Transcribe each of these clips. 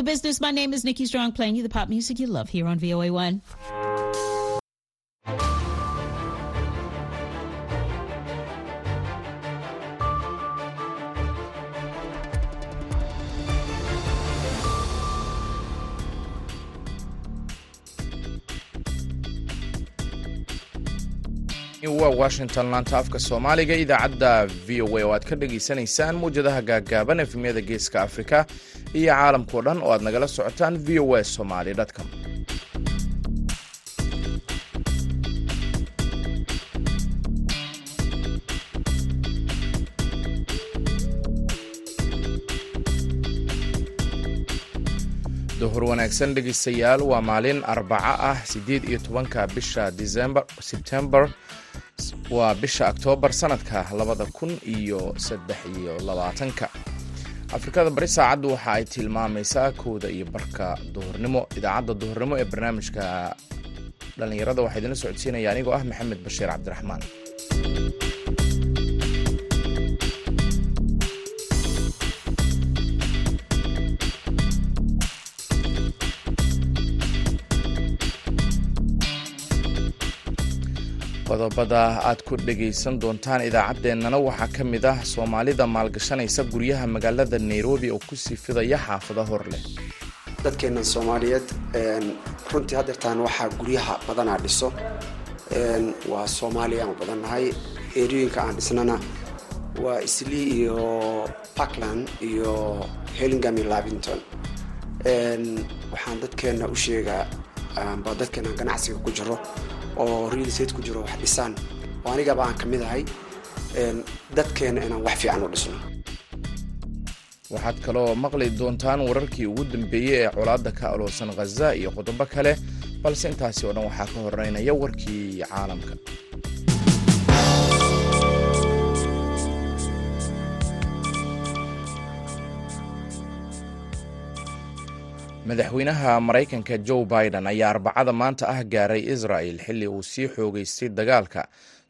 The business. My name is Nikki Strong, playing you the pop music you love here on VOA1. waa washington laanta afka soomaaliga idaacadda v o a oo aad ka dhagaysanaysaan mawjadaha gaaggaaban efemyada geeska afrika iyo caalamkao dhan oo aad nagala socotaan v o a somaly com. Duhur wanaagsan dhegaystayaal waa maalin arbaco ah siddeed iyo tobanka bisha disembar sebtembar waa bisha oktoobar sanadka labada kun iyo saddex iyo labaatanka afrikada bari saacaddu waxa ay tilmaamaysaa kowda iyo barka duhurnimo. Idaacadda duhurnimo ee barnaamijka dhallinyarada waxaa idinla socodsiinaya anigoo ah maxamed bashiir cabdiraxmaan qodobada aad ku dhegaysan doontaan idaacaddeenana waxaa ka mid ah soomaalida maalgashanaysa guryaha magaalada nairobi oo ku sii fidaya xaafado hor leh dadkeennan soomaaliyeed runtii haddeertaan waxaa guryaha badanaa dhiso. Waa soomaaliya aan badannahay eriyooyinka aan dhisnana waa islii iyo parkland iyo hellingam iyo lavington. Waxaan dadkeenna u sheegaa ba dadkeennan ganacsiga ku jiro oo real ku jiro wax dhisaan oo anigaba aan ka mid ahay dadkeena inaan wax fiican u dhisno. Waxaad kaloo maqli doontaan wararkii ugu dambeeyey ee colaadda ka aloosan khaza iyo qodobo kale balse intaasi oo dhan waxaa ka horeynaya warkii caalamka madaxweynaha maraykanka joe biden ayaa arbacada maanta ah gaaray israel xilli uu sii xoogeystay dagaalka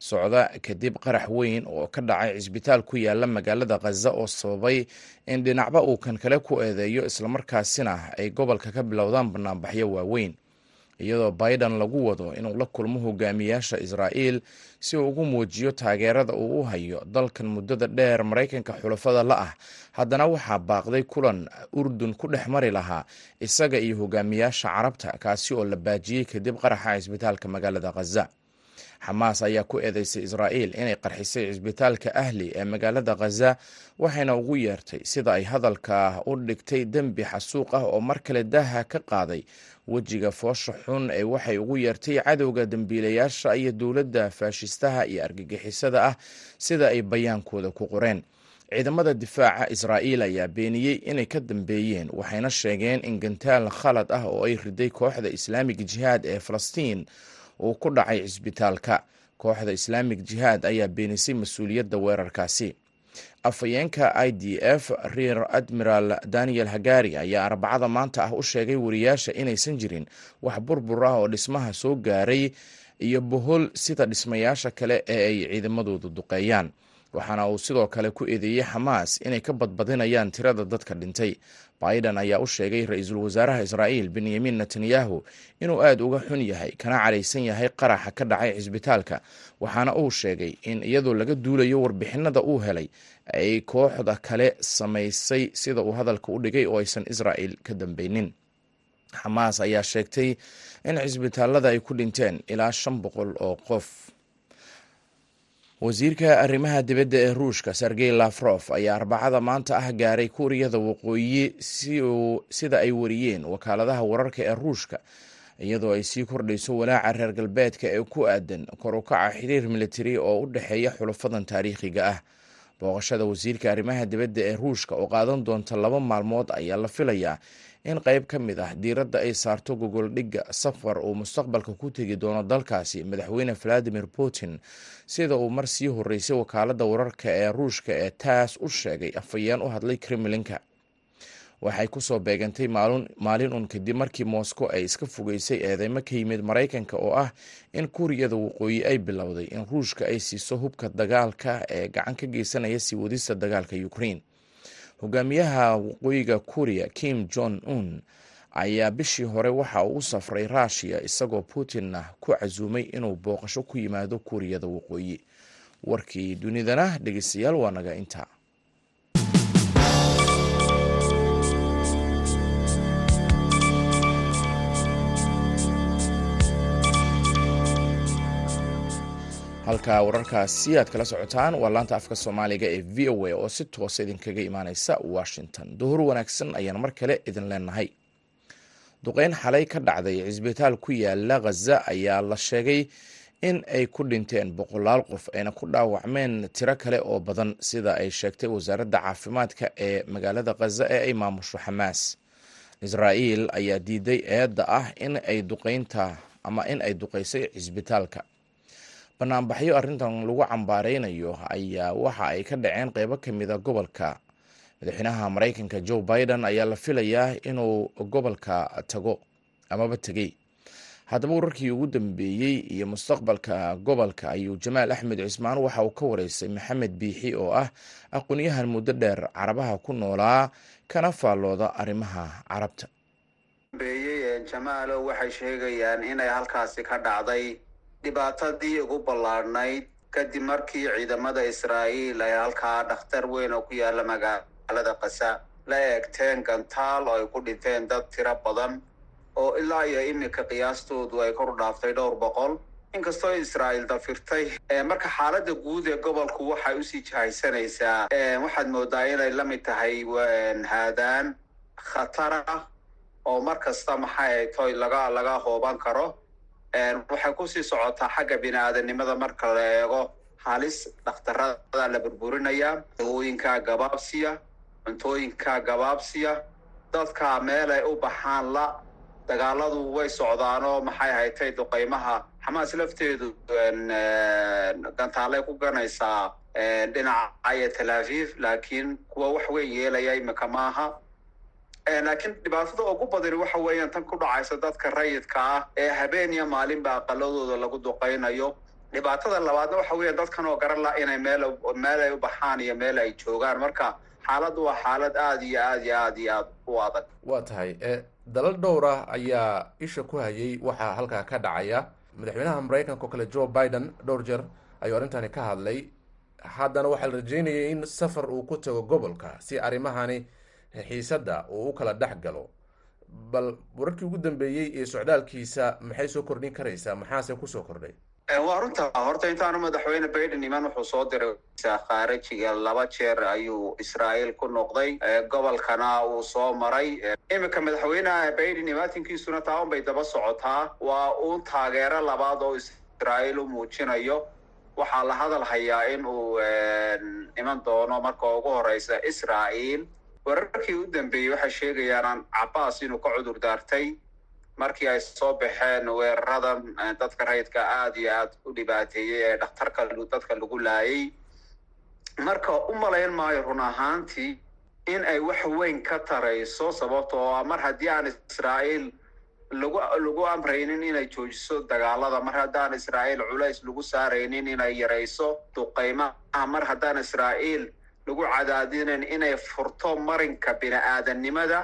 socda kadib qarax weyn oo ka dhacay cisbitaal ku yaalla magaalada khaza oo sababay in dhinacba uu kan kale ku eedeeyo islamarkaasina ay gobolka ka bilowdaan banaanbaxyo waaweyn iyadoo biden lagu wado inuu la kulmo hogaamiyaasha israa'iil si uu ugu muujiyo taageerada uu u hayo dalkan muddada dheer maraykanka xulafada la ah. Haddana waxaa baaqday kulan urdun ku dhex mari lahaa isaga iyo hogaamiyaasha carabta kaasi oo la baajiyey kadib qaraxa cisbitaalka magaalada khaza xamaas ayaa ku eedeysay israa'iil inay qarxisay cisbitaalka ahli ee magaalada khaza waxayna ugu yeertay sida ay hadalka u dhigtay dembi xasuuq ah oo mar kale daaha ka qaaday. Wejiga foosha xun ee waxay ugu yeertay cadowga dembiilayaasha iyo dowladda faashistaha iyo argagixisada ah sida ay bayaankooda ku qoreen. Ciidamada difaaca israa'iil ayaa beeniyey inay ka dambeeyeen waxayna sheegeen in gantaal khalad ah oo ay riday kooxda islaamig jihaad ee falastiin uu ku dhacay cisbitaalka. Kooxda islaamig jihaad ayaa beenisay mas'uuliyadda weerarkaasi. Afhayeenka i d f reer admiral daniel hagari ayaa arbacada maanta ah u sheegay wariyaasha inaysan jirin wax burbur ah oo dhismaha soo gaaray iyo bohol sida dhismayaasha kale ee ay ciidamadoodu duqeeyaan waxaana uu sidoo kale ku eedeeyey xamaas inay ka badbadinayaan tirada dadka dhintay. Biden ayaa u sheegay ra'iisul wasaaraha israa'iil benyamin netanyahu inuu aada uga xun yahay kana caraysan yahay qaraxa ka dhacay cisbitaalka. Waxaana uu sheegay in iyadoo laga duulayo warbixinada uu helay ay kooxda kale samaysay sida uu hadalka u dhigay oo aysan israa'il ka dambeynin xamaas ayaa sheegtay in cisbitaalada ay ku dhinteen ilaa shan boqol oo qof wasiirka arrimaha dibadda ee ruushka sergey lafrof ayaa arbacada maanta ah gaaray kuuriyada waqooyi sida ay wariyeen wakaaladaha wararka ee ruushka iyadoo ay sii kordhayso walaaca reer galbeedka ee ku aadan kor u kaca xiriir militari oo u dhexeeya xulafadan taariikhiga ah. Booqashada wasiirka arrimaha dibadda ee ruushka oo qaadan doonta laba maalmood ayaa la filayaa in qayb ka mid ah diiradda ay saarto gogoldhigga safar uu mustaqbalka ku tegi doono dalkaasi madaxweyne valadimir putin. Sida uu mar sii horeysay wakaaladda wararka ee ruushka ee taas u sheegay afhayeen u hadlay kremlinka. Waxay ku soo beegantay maalin uun kadib markii moscow ay iska fogeysay eedeymo ka yimid maraykanka oo ah in kuuriyada waqooyi ay bilowday in ruushka ay siiso hubka dagaalka ee gacan ka geysanaya sii wadista dagaalka ukraine hogaamiyaha waqooyiga kuuriya kim jong un ayaa bishii hore waxa uu u safray ruushiya isagoo putinna ku casuumay inuu booqasho ku yimaado kuuriyada waqooyi. Warkii dunidana dhegeystayaal waa naga intaa halka wararkaasi aad kala socotaan waa laanta afka soomaaliga ee v o a oo si toosa idinkaga imaaneysa washington. Duhur wanaagsan ayaan mar kale idin leenahay. Duqeyn xalay ka dhacday cisbitaal ku yaalla khaza ayaa la sheegay in ay ku dhinteen boqolaal qof ayna ku dhaawacmeen tiro kale oo badan sida ay sheegtay wasaaradda caafimaadka ee magaalada khaza ee ay maamusho xamaas. Israa'iil ayaa diiday eedda ah in ay duqeynta ama in ay duqeysay cisbitaalka banaanbaxyo arrintan lagu cambaareynayo ayaa waxa ay ka dhaceen qeybo ka mida gobolka. Madaxweynaha maraykanka joe biden ayaa la filayaa inuu gobolka tago amaba tegey. Haddaba wararkii ugu dambeeyey iyo mustaqbalka gobolka ayuu jamaal axmed cismaan waxa uu ka wareysay maxamed biixi oo ah aqoonyahan muddo dheer carabaha ku noolaa kana faallooda arrimaha carabta. Jamaalo waxay sheegayaan inay halkaasi ka dhacday dhibaatadii ugu ballaadhnayd kadib markii ciidamada israa'iil ay halkaa dhakhtar weyn oo ku yaalla magaalada kasa la eegteen gantaal oo ay ku dhinteen dad tiro badan oo ilaa iyo iminka qiyaastoodu ay kor dhaaftay dhowr boqol. Inkastoo israa'iil dafirtay marka xaaladda guud ee gobolku waxay u sii jahaysanaysaa waxaad moodaa inay la mid tahay haadaan khatar ah oo mar kasta maxay toy laga laga hooban karo waxay ku sii socotaa xagga bini aadanimada marka la eego halis dhakhtarada la burburinayaa dawooyinka gabaabsiya cuntooyinka gabaabsiya dadka meel ay u baxaan la dagaaladu way socdaanoo maxay haytay duqeymaha. Xamaas lafteedu gantaalay ku ganaysaa dhinaca tel aviv laakiin kuwa wax weyn yeelaya imika maaha laakiin dhibaatada ugu badani waxa weeyaan tan ku dhacaysa dadka rayidka ah ee habeen iyo maalinba aqaladooda lagu duqeynayo dhibaatada labaadna waxa weeyaan dadkan oo garan la inay meel meel ay u baxaan iyo meel ay joogaan. Marka xaaladdu waa xaalad aada iyo aad iyo aad iyo aad u adag. Waa tahay. Dalal dhowr ah ayaa isha ku hayay waxaa halkaa ka dhacaya. Madaxweynaha maraykanka oo kale joe biden dhowr jeer ayuu arrintani ka hadlay. Haddana waxaa la rajeynayay in safar uu ku tago gobolka si arrimahani xiisadda uu u kala dhex galo. Bal wararkii ugu dambeeyey ee socdaalkiisa maxay soo kordhin karaysaa? Maxaase ku soo kordhay? Waa runta horta intaanu madaxweyne biden iman wuxuu soo diray. Khaarijiga laba jeer ayuu israa'iil ku noqday. Gobolkana uu soo maray. Iminka madaxweyneha biden imaatinkiisuna taa un bay daba socotaa. Waa uun taageero labaad oo israa'iil u muujinayo. Waxaa la hadal hayaa in uu iman doono marka ugu horeysa israa'iil wararkii u dambeeyey waxay sheegayaan cabaas inuu ka cudur daartay. Markii ay soo baxeen weeraradan dadka rayidka aada iyo aad u dhibaateeyey ee dhakhtarka dadka lagu laayay. Marka u malayn maayo run ahaantii in ay wax weyn ka tarayso sababtoo ah mar haddii aan israa'iil lagu lagu amraynin inay joojiso dagaalada mar haddaan israa'iil culays lagu saaraynin inay yarayso duqeymaha mar haddaan israa'iil lagu cadaadinin inay furto marinka bini aadanimada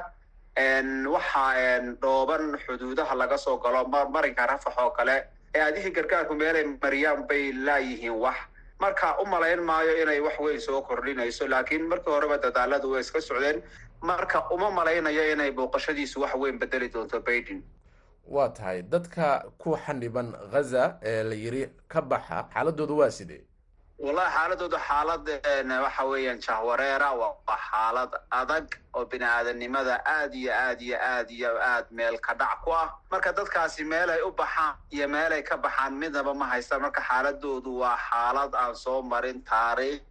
waxaa dhooban xuduudaha laga soo galo marinka rafax oo kale ee adihii gargaarku meelay mariyaan bay laayihiin wax. Marka u malayn maayo inay wax weyn soo kordhinayso laakiin markii horeba dadaaladu way iska socdeen marka uma malaynayo inay booqashadiisu wax weyn bedeli doonto baiden waa tahay dadka ku xaniban ghaza ee la yiri ka baxa xaaladooda waa sidee wallahi xaaladooda xaalad waxa weeyaan jahwareera waa xaalad adag oo bini aadanimada aad iyo aad iyo aad iyo aad meel ka dhac ku ah. Marka dadkaasi meel ay u baxaan iyo meel ay ka baxaan midnaba ma haystaan marka xaaladoodu waa xaalad aan soo marin taariikh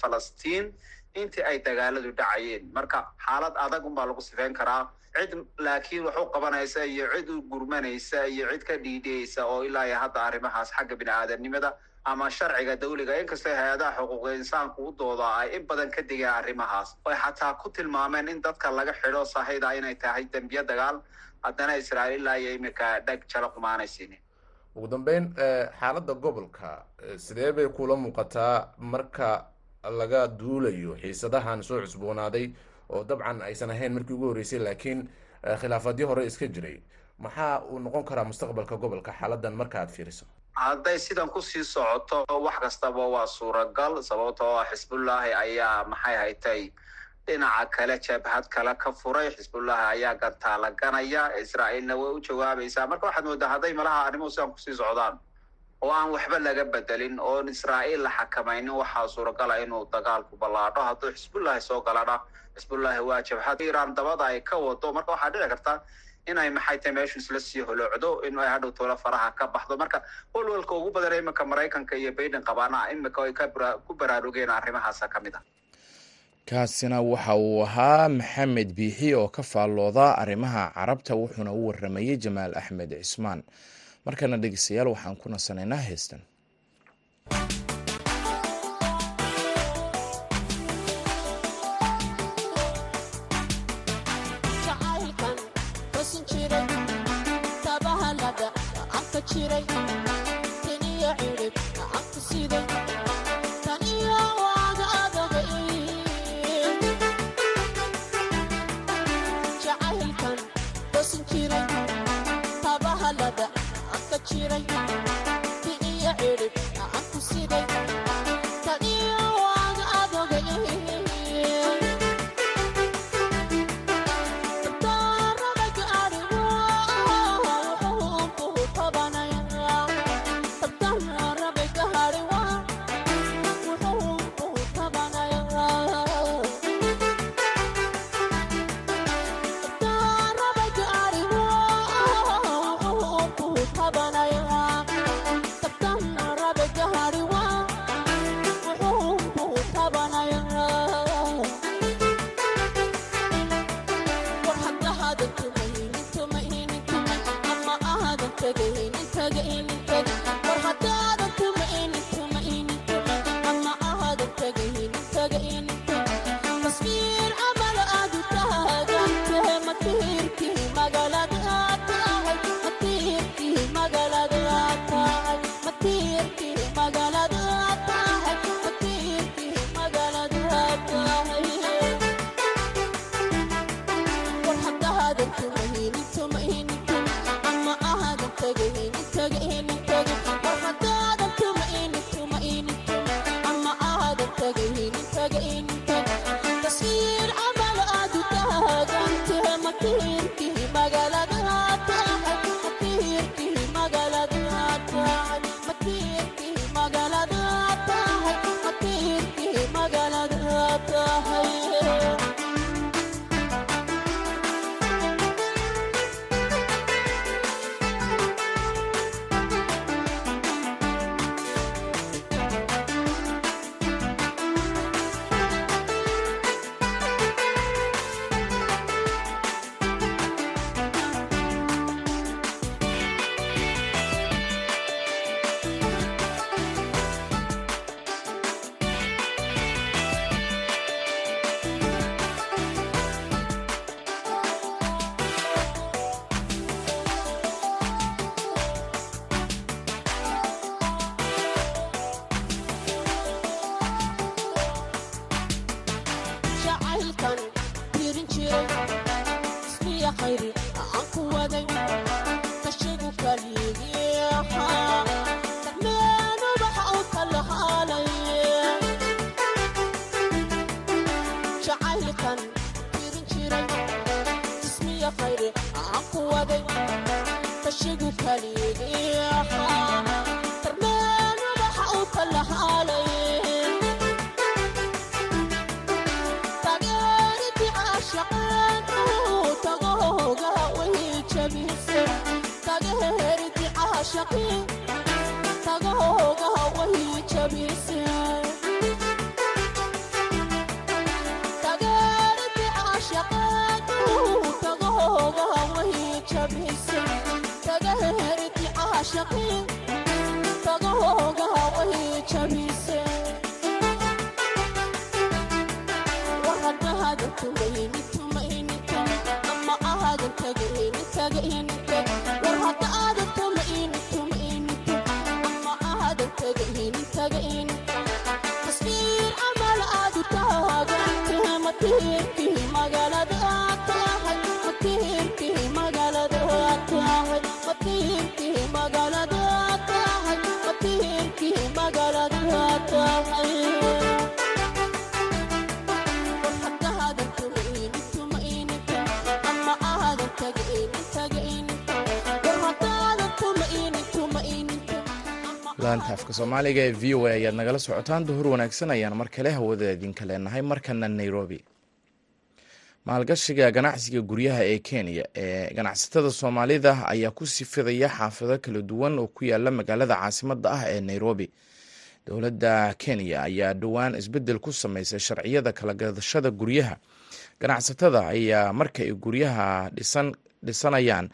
falastiin intii ay dagaaladu dhacayeen. Marka xaalad adag unbaa lagu sifeyn karaa. Cid laakiin wax u qabanaysa iyo cid u gurmanaysa iyo cid ka dhiidhiyeysa oo ilaa iyo hadda arrimahaas xagga bini aadanimada ama sharciga dawliga inkastoo hay'adaha xuquuqa insaanku u doodaa ay in badan ka digeen arrimahaas. Oy xataa ku tilmaameen in dadka laga xidho sahayda inay tahay dembiye dagaal. Haddana israa'iil ilaa iyo iminka dheg jalo qumaanaysiinin ugu dambeyn xaaladda gobolka sidee bay kula muuqataa marka laga duulayo xiisadahan soo cusboonaaday oo dabcan aysan ahayn markii ugu horreysay laakiin khilaafadyo hore iska jiray? Maxaa uu noqon karaa mustaqbalka gobolka xaaladan marka aad fiiriso hadday sidan ku sii socoto wax kastaba waa suuragal. Sababtoo ah xisbullaahi ayaa maxay haytay? Dhinaca kale jabhad kale ka furay. Xisbullaahi ayaa gantaala ganaya. Israa'iilna way u jawaabaysaa marka waxaad moodaa hadday malaha arrimuhu sidan ku sii socdaan oo aan waxba laga bedelin oon israa'iil la xakamaynin waxaa suuragala inuu dagaalku ballaadho. Hadduu xisbullaahi soo galadha xisbullaahi waa jabhad. Iiraan dabada ay ka wado marka waxaa dhici karta inay maxay tahay meeshu isla sii holoocdo in ay hadhow toola faraha ka baxdo. Marka walwalka ugu badan iminka maraykanka iyo baiden qabaana iminka ay ku baraarugeen arrimahaasa ka mid ah. Kaasina waxa uu ahaa maxamed biixi oo ka faallooda arrimaha carabta wuxuuna u waramayey jamaal axmed cismaan. Markana dhegeystayaal waxaan ku nasanaynaa heestan Tasbiir amal laanta afka soomaaliga ee v o a ayaad nagala socotaan duhur wanaagsan ayaan mar kale hawada idinka leenahay. Markana nairobi maalgashiga ganacsiga guryaha ee kenya ee ganacsatada soomaalida ayaa ku sifidaya xaafado kala duwan oo ku yaalla magaalada caasimada ah ee nairobi. Dowladda kenya ayaa dhowaan isbeddel ku sameysay sharciyada kala gadashada guryaha. Ganacsatada ayaa marka ay guryaha dhisanayaan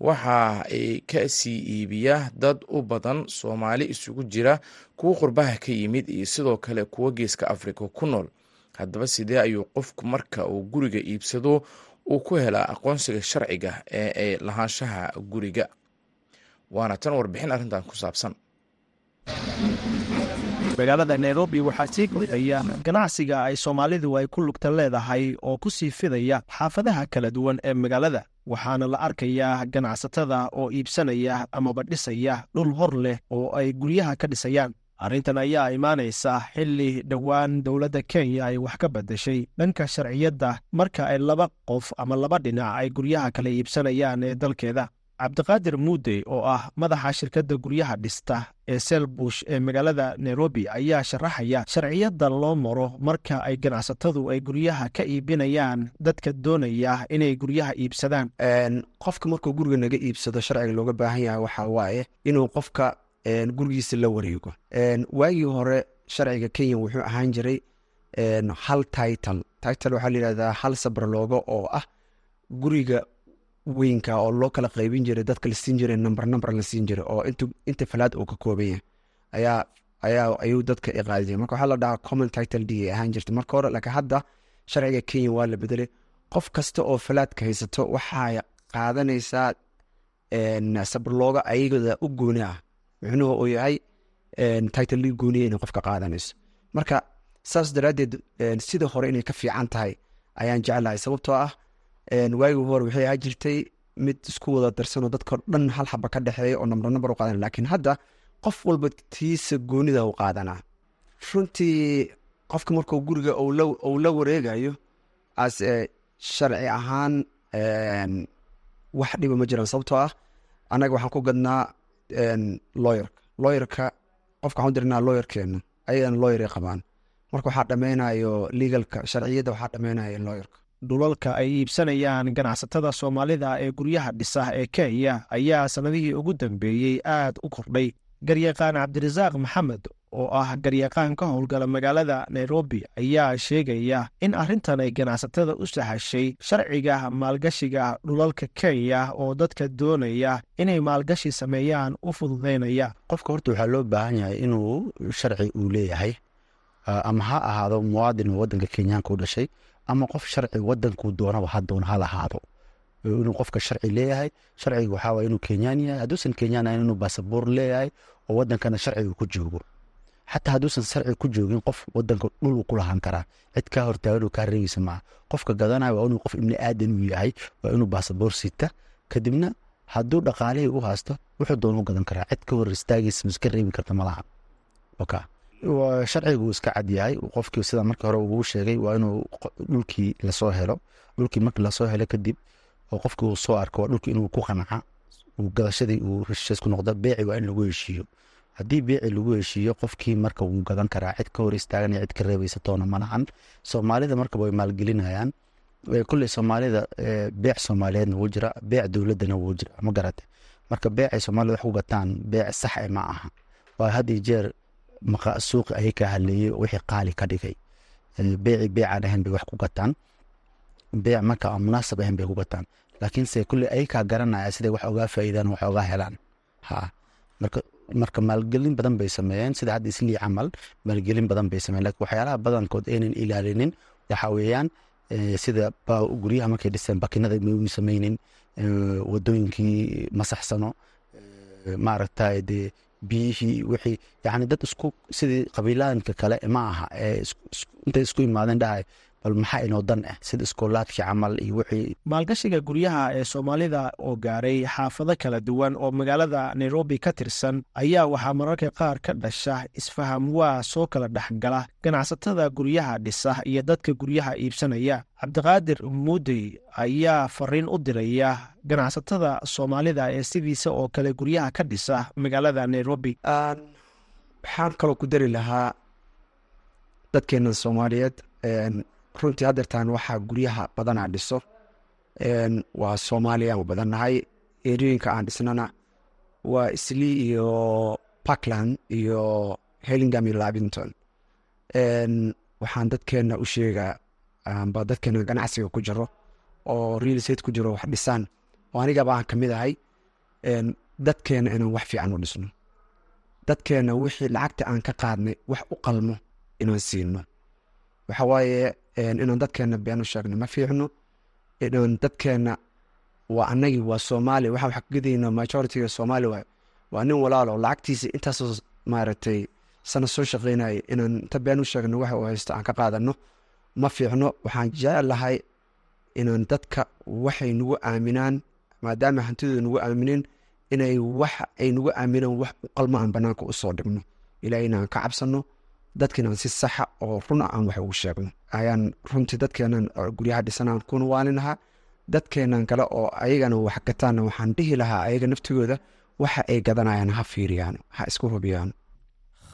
waxa ay ka sii iibiyaa dad u badan soomaali isugu jira kuwo qurbaha ka yimid iyo sidoo kale kuwo geeska afrika ku nool haddaba sidee ayuu qofku marka uu guriga iibsado uu ku helaa aqoonsiga sharciga ee ay lahaanshaha guriga? Waana tan warbixin arrintan ku saabsan. Magaalada nairobi waxaa sii kordhaya ganacsiga ay soomaalidu ay ku lugta leedahay oo ku sii fidaya xaafadaha kala duwan ee magaalada. Waxaana la arkayaa ganacsatada oo iibsanaya amaba dhisaya dhul hor leh oo ay guryaha ka dhisayaan arrintan ayaa imaanaysa xilli dhowaan dowladda kenya ay wax ka beddeshay dhanka sharciyadda marka ay laba qof ama laba dhinac ay guryaha kala iibsanayaan ee dalkeeda. Cabdiqaadir muudey oo ah madaxa shirkadda guryaha dhista ee selbush ee magaalada nairobi ayaa sharaxaya sharciyadda loo maro marka ay ganacsatadu ay guryaha ka iibinayaan dadka doonaya inay guryaha iibsadaan. Qofka markuu guriga naga iibsado sharciga looga baahan yahay waxaa waaye inuu qofka gurigiisa la wareego. Waagii hore sharciga kenya wuxuu ahaan jiray hal title. Title waxaa layihahdaa hal sabraloogo oo ah guriga weynka oo loo kala qaybin jiray dadka la siin jiray number number la siin jiray oo inta falaad uu ka kooban yahay. Ayaa ayuu dadka iqaadi jiray marka waxaa la dhahaa common title d ahaan jirtay. Marka hore laakiin hadda sharciga kenya waa la bedelay qof kasta oo falaadka haysato waxaa qaadanaysaa sabrlooga ayagada u gooni ah micnuhu uu yahay title gooniya inay qofka qaadanayso marka saas daraaddeed sida hore inay ka fiican tahay ayaan jeclahay sababtoo ah waagii hore waxay ahaa jirtay mid isku wada darsanoo dadkao dhan hal xaba ka dhexeeya oo namber namber u qaadana laakiin hadda qof walba tiisa goonida u qaadanaa. Runtii qofka markuu guriga uu la wareegayo as sharci ahaan wax dhiba ma jiraan sababtoo ah annaga waxaan ku gadnaa looyerka looyerka qofka waxaan dirnaa looyerkeena ayagana looyer ay qabaan. Marka waxaa dhameynayo legalka sharciyadda waxaa dhameynayo looyerka dhulalka ay iibsanayaan ganacsatada soomaalida ee guryaha dhisa ee kenya ayaa sannadihii ugu dambeeyey aad u kordhay garyaqaan cabdirasaaq maxamed oo ah garyaqaan ka howlgala magaalada nairobi ayaa sheegaya in arrintan ay ganacsatada u sahashay sharciga maalgashiga dhulalka kenya oo dadka doonaya inay maalgashi sameeyaan u fududaynaya qofka horta waxaa loo baahan yahay inuu sharci uu leeyahay ama ha ahaado muwaadin wadanka kenyaanka u dhashay ama qof sharci wadankuu doonaba hadoon ha lahaado inuu qofka sharci leeyahay. Sharciga waxaa waye inuu kenyaan yahay hadduusan kenyaan ahayn inuu baasaboor leeyahay oo wadankana sharciga ku joogo. Xataa hadduusan sharci ku joogin qof wadanka dhul ku lahaan karaa. Cid kaa hortaagan kaa reegeysa maaha. Qofka gadanaya waa inuu qof ibni aadan yahay waa inuu baasaboor sita kadibna hadduu dhaqaalihii u haysto wuxuu doonu gadan karaa. Cid ka hor istaagaysa miska reebi karta malaha sharcigu iska cad yahay. Qofkii sida markii hore uu sheegay waa inuu dhulkii la soo helo. Dhulkii markii la soo helo kadib oo qofkii uu soo arko waa dhulkii inuu ku qanaca gadashadii uu heshiis ku noqdo beeci waa in lagu heshiiyo. Haddii beeci lagu heshiiyo qofkii marka wuu gadan karaa cid ka hor istaaganaya cid ka reebaysa toona malahan soomaalida markaba way maalgelinayaan. Kulley soomaalida beec soomaaliyeedna wuu jira beec dowladana wuu jira ma garate. Marka beecay soomaalida wax ku gataan beec sax e ma aha. Waa had iyo jeer suuqi ayay ka haleeyey wixii qaali ka dhigay. Beeci beecaan ahayn bay wax ku gataan beec marka munaasab ahayn bay ku gataan laakiinse kulley ayay kaa garanaya siday wax ogaa faa'iidaan wax ogaa helaan. Ha. Marka marka maalgelin badan bay sameeyeen sida hadda islii camal maalgelin badan bay sameeyeen. Lakin waxyaalaha badankood aynan ilaalinin waxa weeyaan sida guryaha markay dhiseen bakinada maynu sameynin wadooyinkii masaxsano maaragtay dee biyihii wixii. Yani dad isku sidii qabiilaanka kale ma aha intay isku imaadeen dhahay bal maxaa inoo dan ah sida iskoolaadkii camal iyo wixii. Maalgashiga guryaha ee soomaalida oo gaaray xaafado kala duwan oo magaalada nairobi ka tirsan ayaa waxaa mararka qaar ka dhasha isfaham waa soo kala dhexgala ganacsatada guryaha dhisa iyo dadka guryaha iibsanaya. Cabdiqaadir muudey ayaa fariin u diraya ganacsatada soomaalida ee sidiisa oo kale guryaha ka dhisa magaalada nairobi. Waxaan kaloo ku dari lahaa dadkeena soomaaliyeed runtii hadeertaan waxaa guryaha badanaa dhiso waa soomaaliyaan badannahay erooyinka aan dhisnana waa islii iyo parkland iyo hellingam iyo labington waxaan dadkeena u sheegaa amba dadkeena ganacsiga ku jiro oo real estate ku jiro wax dhisaan. Oo anigaba aan ka mid ahay dadkeena inaan wax fiican u dhisno. Dadkeena wixii lacagta aan ka qaadnay wax u qalmo inaan siino. Waxa waaye inaan dadkeena been u sheegno. Ma fiicno? Inaan dadkeena waa anagii waa soomaaliya waxaan wax kagadayna majoritiga soomaaliya waay waa nin walaalo. Lacagtiisa intaasoo maaragtay sana soo shaqeynaya inaan inta been u sheegno waxa uu haysto aan ka qaadano ma fiicno? Waxaan jecelahay inaan dadka waxay nagu aaminaan maadaama hantidooda nagu aaminin inay wax ay nagu aaminaan wax qalmo aan banaanka u soo dhigno. Ilaahayna aan ka cabsano dadkiinaan si saxa oo run aan wax ugu sheegno ayaan runtii dadkeenan guryaha dhisanaan kuna waalinahaa dadkeenan kale oo ayagana wax gataanna waxaan dhihi lahaa ayaga naftigooda waxa ay gadanayaan ha fiiriyaan ha isku hubiyaan.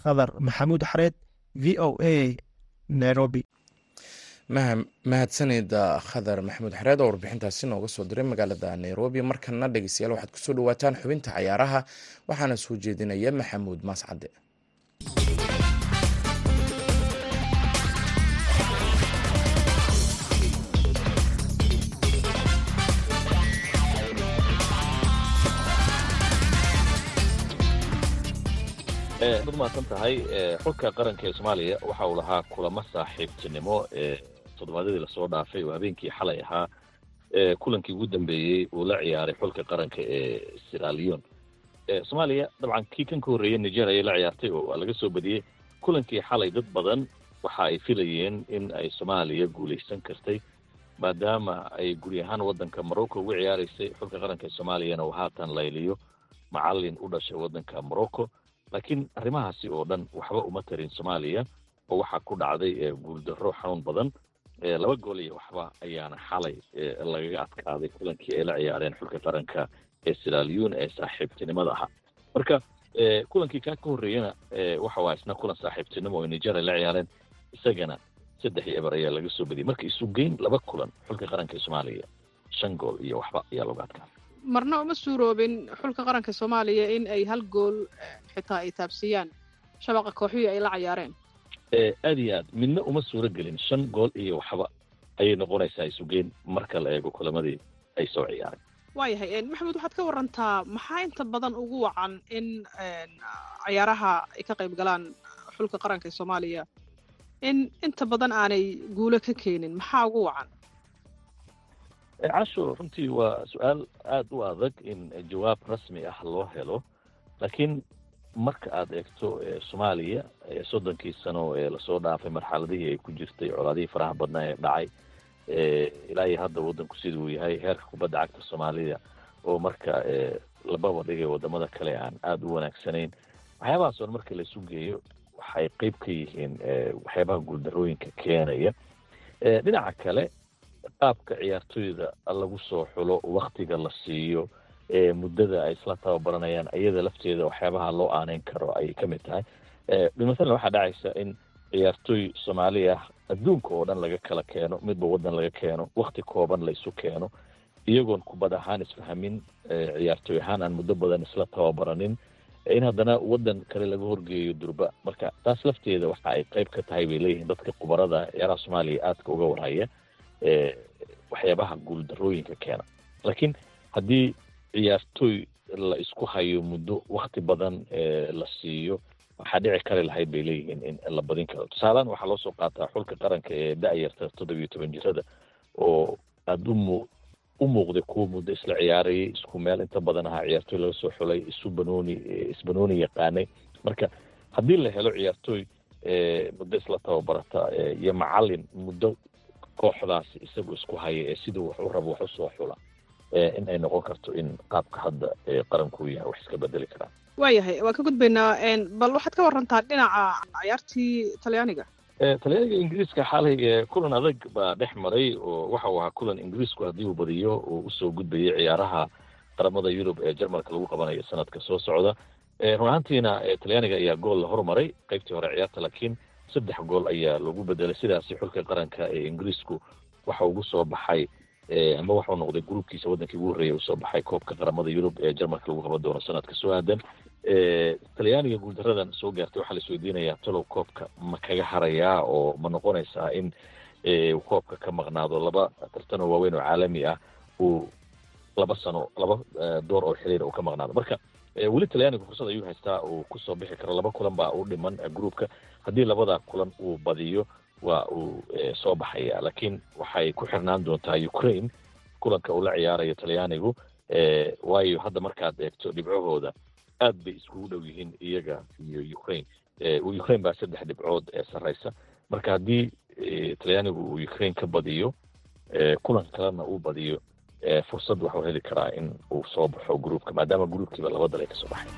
Khadar maxamuud xareed v o a nairobi. Mahadsanida khadar maxamuud xareed oo warbixintaasi nooga soo diray magaalada nairobi. Markana dhegeystayaal waxaad ku soo dhawaataan xubinta cayaaraha waxaana soo jeedinaya maxamuud maascade dad mahadsan tahay xulka qaranka ee soomaaliya waxa uu lahaa kulamo saaxiibtinimo ee toddobaadyadii la soo dhaafay oo habeenkii xalay ahaa kulankii ugu dambeeyey uu la ciyaaray xulka qaranka ee siralion soomaaliya dabcan kii kan ka horreeyey niger ayay la ciyaartay oo waa laga soo badiyey kulankii xalay dad badan waxa ay filayeen in ay soomaaliya guulaysan kartay maadaama ay guri ahaan waddanka morocco uga ciyaaraysay. Xulka qaranka ee soomaaliyana uu haatan layliyo macallin u dhashay waddanka morocco laakiin arrimahaasi oo dhan waxba uma tarin soomaaliya oo waxaa ku dhacday guuldarro xanuun badan laba gool iyo waxba ayaana xalay lagaga adkaaday kulankii ay la ciyaareen xulka qaranka ee siralion ee saaxiibtinimada ahaa. Marka kulankii kaa ka horreeyana waxa waa isna kulan saaxiibtinimo oo niger la ciyaareen isagana saddex iyo eber ayaa laga soo badiyay. Marka isu geyn laba kulan xulka qaranka ee soomaaliya shan gool iyo waxba ayaa looga adkaaday marna uma suuroobin xulka qaranka soomaaliya in ay hal gool xitaa ay taabsiiyaan. Shabaqa kooxihii ay la cayaareen. Aad iyo aad midna uma suuro gelin shan gool iyo waxba ayay noqonaysaa isugeen marka la eego kulamadii ay soo ciyaareen waayahay maxamed waxaad ka warantaa maxaa inta badan ugu wacan in cayaaraha ay ka qayb galaan xulka qaranka soomaaliya? In inta badan aanay guulo ka keenin maxaa ugu wacan casho runtii waa su'aal aada u adag in jawaab rasmi ah loo helo laakiin marka aad eegto soomaaliya soddonkii sano ee la soo dhaafay marxaladihii ay ku jirtay colaadihii faraha badnaa ee dhacay ilaa iyo hadda waddanku sida uu yahay heerka kubadda cagta soomaalida oo marka lababa dhigay waddamada kale aan aada u wanaagsanayn. Waxyaabahaas oon marka laisu geeyo waxay qeyb ka yihiin waxyaabaha guuldarooyinka keenaya. Dhinaca kale qaabka ciyaartoyda lagu soo xulo waktiga la siiyo muddada ay isla tababaranayaan iyada lafteeda waxyaabaha loo aaneyn karo ayay ka mid tahay. Masalan waxaa dhacaysa in ciyaartooy soomaali ah adduunka oo dhan laga kala keeno midba waddan laga keeno wakti kooban laysu keeno iyagoon kubad ahaan isfahamin ciyaartooy ahaan aan muddo badan isla tababaranin in haddana waddan kale laga horgeeyo durba. Marka taas lafteeda waxa ay qeyb ka tahay bay leeyihiin dadka khubarada ciyaaraha soomaaliya aadka uga warhaya waxyaabaha guuldarooyinka keena. Laakiin haddii ciyaartooy la isku hayo muddo wakti badan la siiyo waxaa dhici kari lahayd bay leeyihiin in la badin karo. Tusaalehaan waxaa loo soo qaataa xulka qaranka ee da-yarta toddobiyo toban jirada oo aada u muuqday kuwa muddo isla ciyaarayay isku meel inta badan ahaa ciyaartooy laga soo xulay isu banooni isbanooni yaqaanay. Marka haddii la helo ciyaartooy muddo isla tababarata iyo macalin muddo kooxdaasi isagu isku haya ee siduu wax u rabo wax u soo xula in ay noqon karto in qaabka hadda qaranku yahay wax iska bedeli karaan. Waayahay waan ka gudbaynaa bal waxaad ka warantaa dhinaca ciyaartii talyaaniga? Talyaaniga ingiriiska xalay kulan adag baa dhex maray oo waxa uu ahaa kulan ingiriisku haddii uu badiyo uu u soo gudbayay ciyaaraha qaramada yurub ee jarmalka lagu qabanayo sanadka soo socda. Run ahaantiina talyaaniga ayaa gool la hormaray qaybtii hore ciyaarta laakiin saddex gool ayaa lagu bedelay. Sidaasi xulka qaranka ee ingiriisku waxa ugu soo baxay ama waxau noqday gruubkiisa wadankii ugu horreeyay u soo baxay koobka qaramada yurub ee jarmalka lagu qaban doono sanadka. Soo aadan talyaaniga guuldaradan soo gaartay waxaa la isweydiinayaa talow koobka ma kaga harayaa oo ma noqonaysaa in koobka ka maqnaado. Laba tartanoo waaweyn oo caalami ah uu laba sano laba door oo xiriir uu ka maqnaado. Marka weli talyaaniga fursad ayuu haystaa uu ku soo bixi karo laba kulan baa u dhiman groupka haddii labada kulan uu badiyo waa uu soo baxaya laakiin waxay ku xirnaan doontaa ukraine kulanka uu la ciyaarayo talyaanigu waayo hadda markaad eegto dhibcahooda aad bay iskugu dhow yihiin iyaga iyo ukraine. Ukraine baa saddex dhibcood ee sarreysa marka haddii talyaanigu uu ukraine ka badiyo kulan kalena uu badiyo fursad waxuu heli karaa in uu soo baxo groupka maadaama groupkiiba laba dal ay ka soo baxay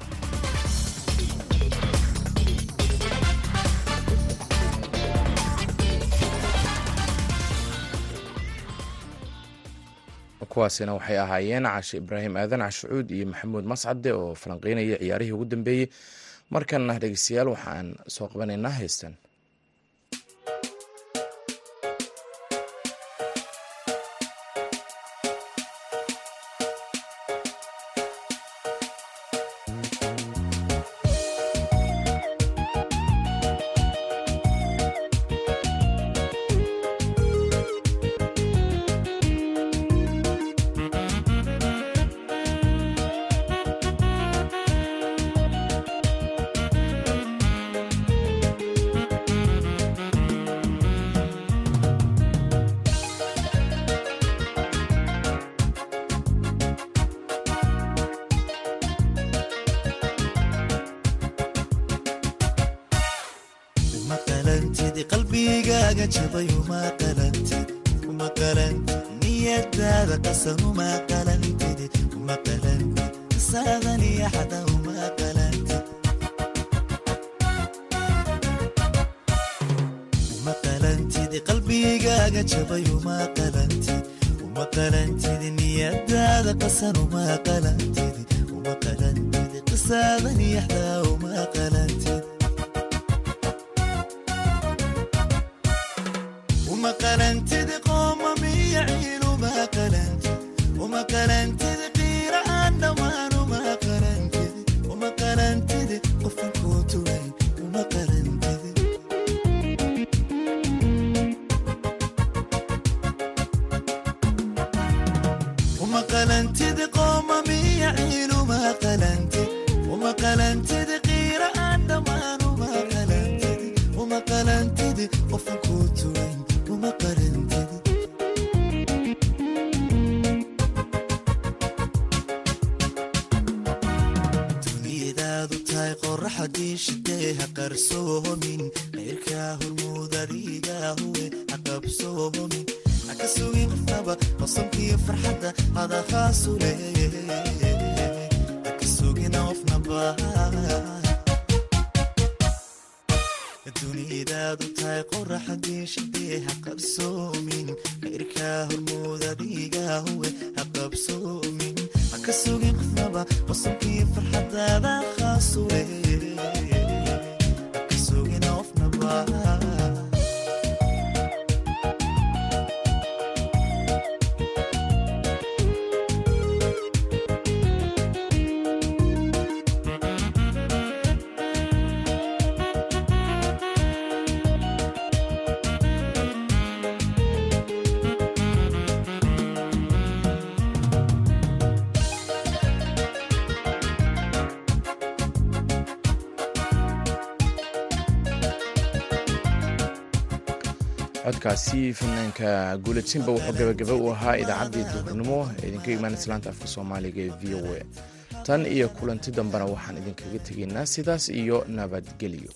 kuwaasina waxay ahaayeen cashe ibraahim aadan cashucuud iyo maxamuud mascade oo falanqeynaya ciyaarihii ugu dambeeyey markana dhegeystayaal waxaan soo qabanaynaa heystan qalantid qalbigaaga jabay uma qalantid uma qalantid niyadaada qasan uma qalantid uma qalantid qisaadan iyo xada uma qalantid uma qalantid qalbigaaga jabay uma qalantid uma qalantid niyadaada qasan uma qalantid uma qalantid qisaadan iyo xada uma qalantid ولن codkaasi fanaanka guuladsinba wuxuu gabagaba u ahaa idaacaddii duhurnimo. Idinka imaan islaanta afka soomaaliga ee v o a. Tan iyo kulanti dambena waxaan idinkaga tegaynaa sidaas iyo nabadgelyo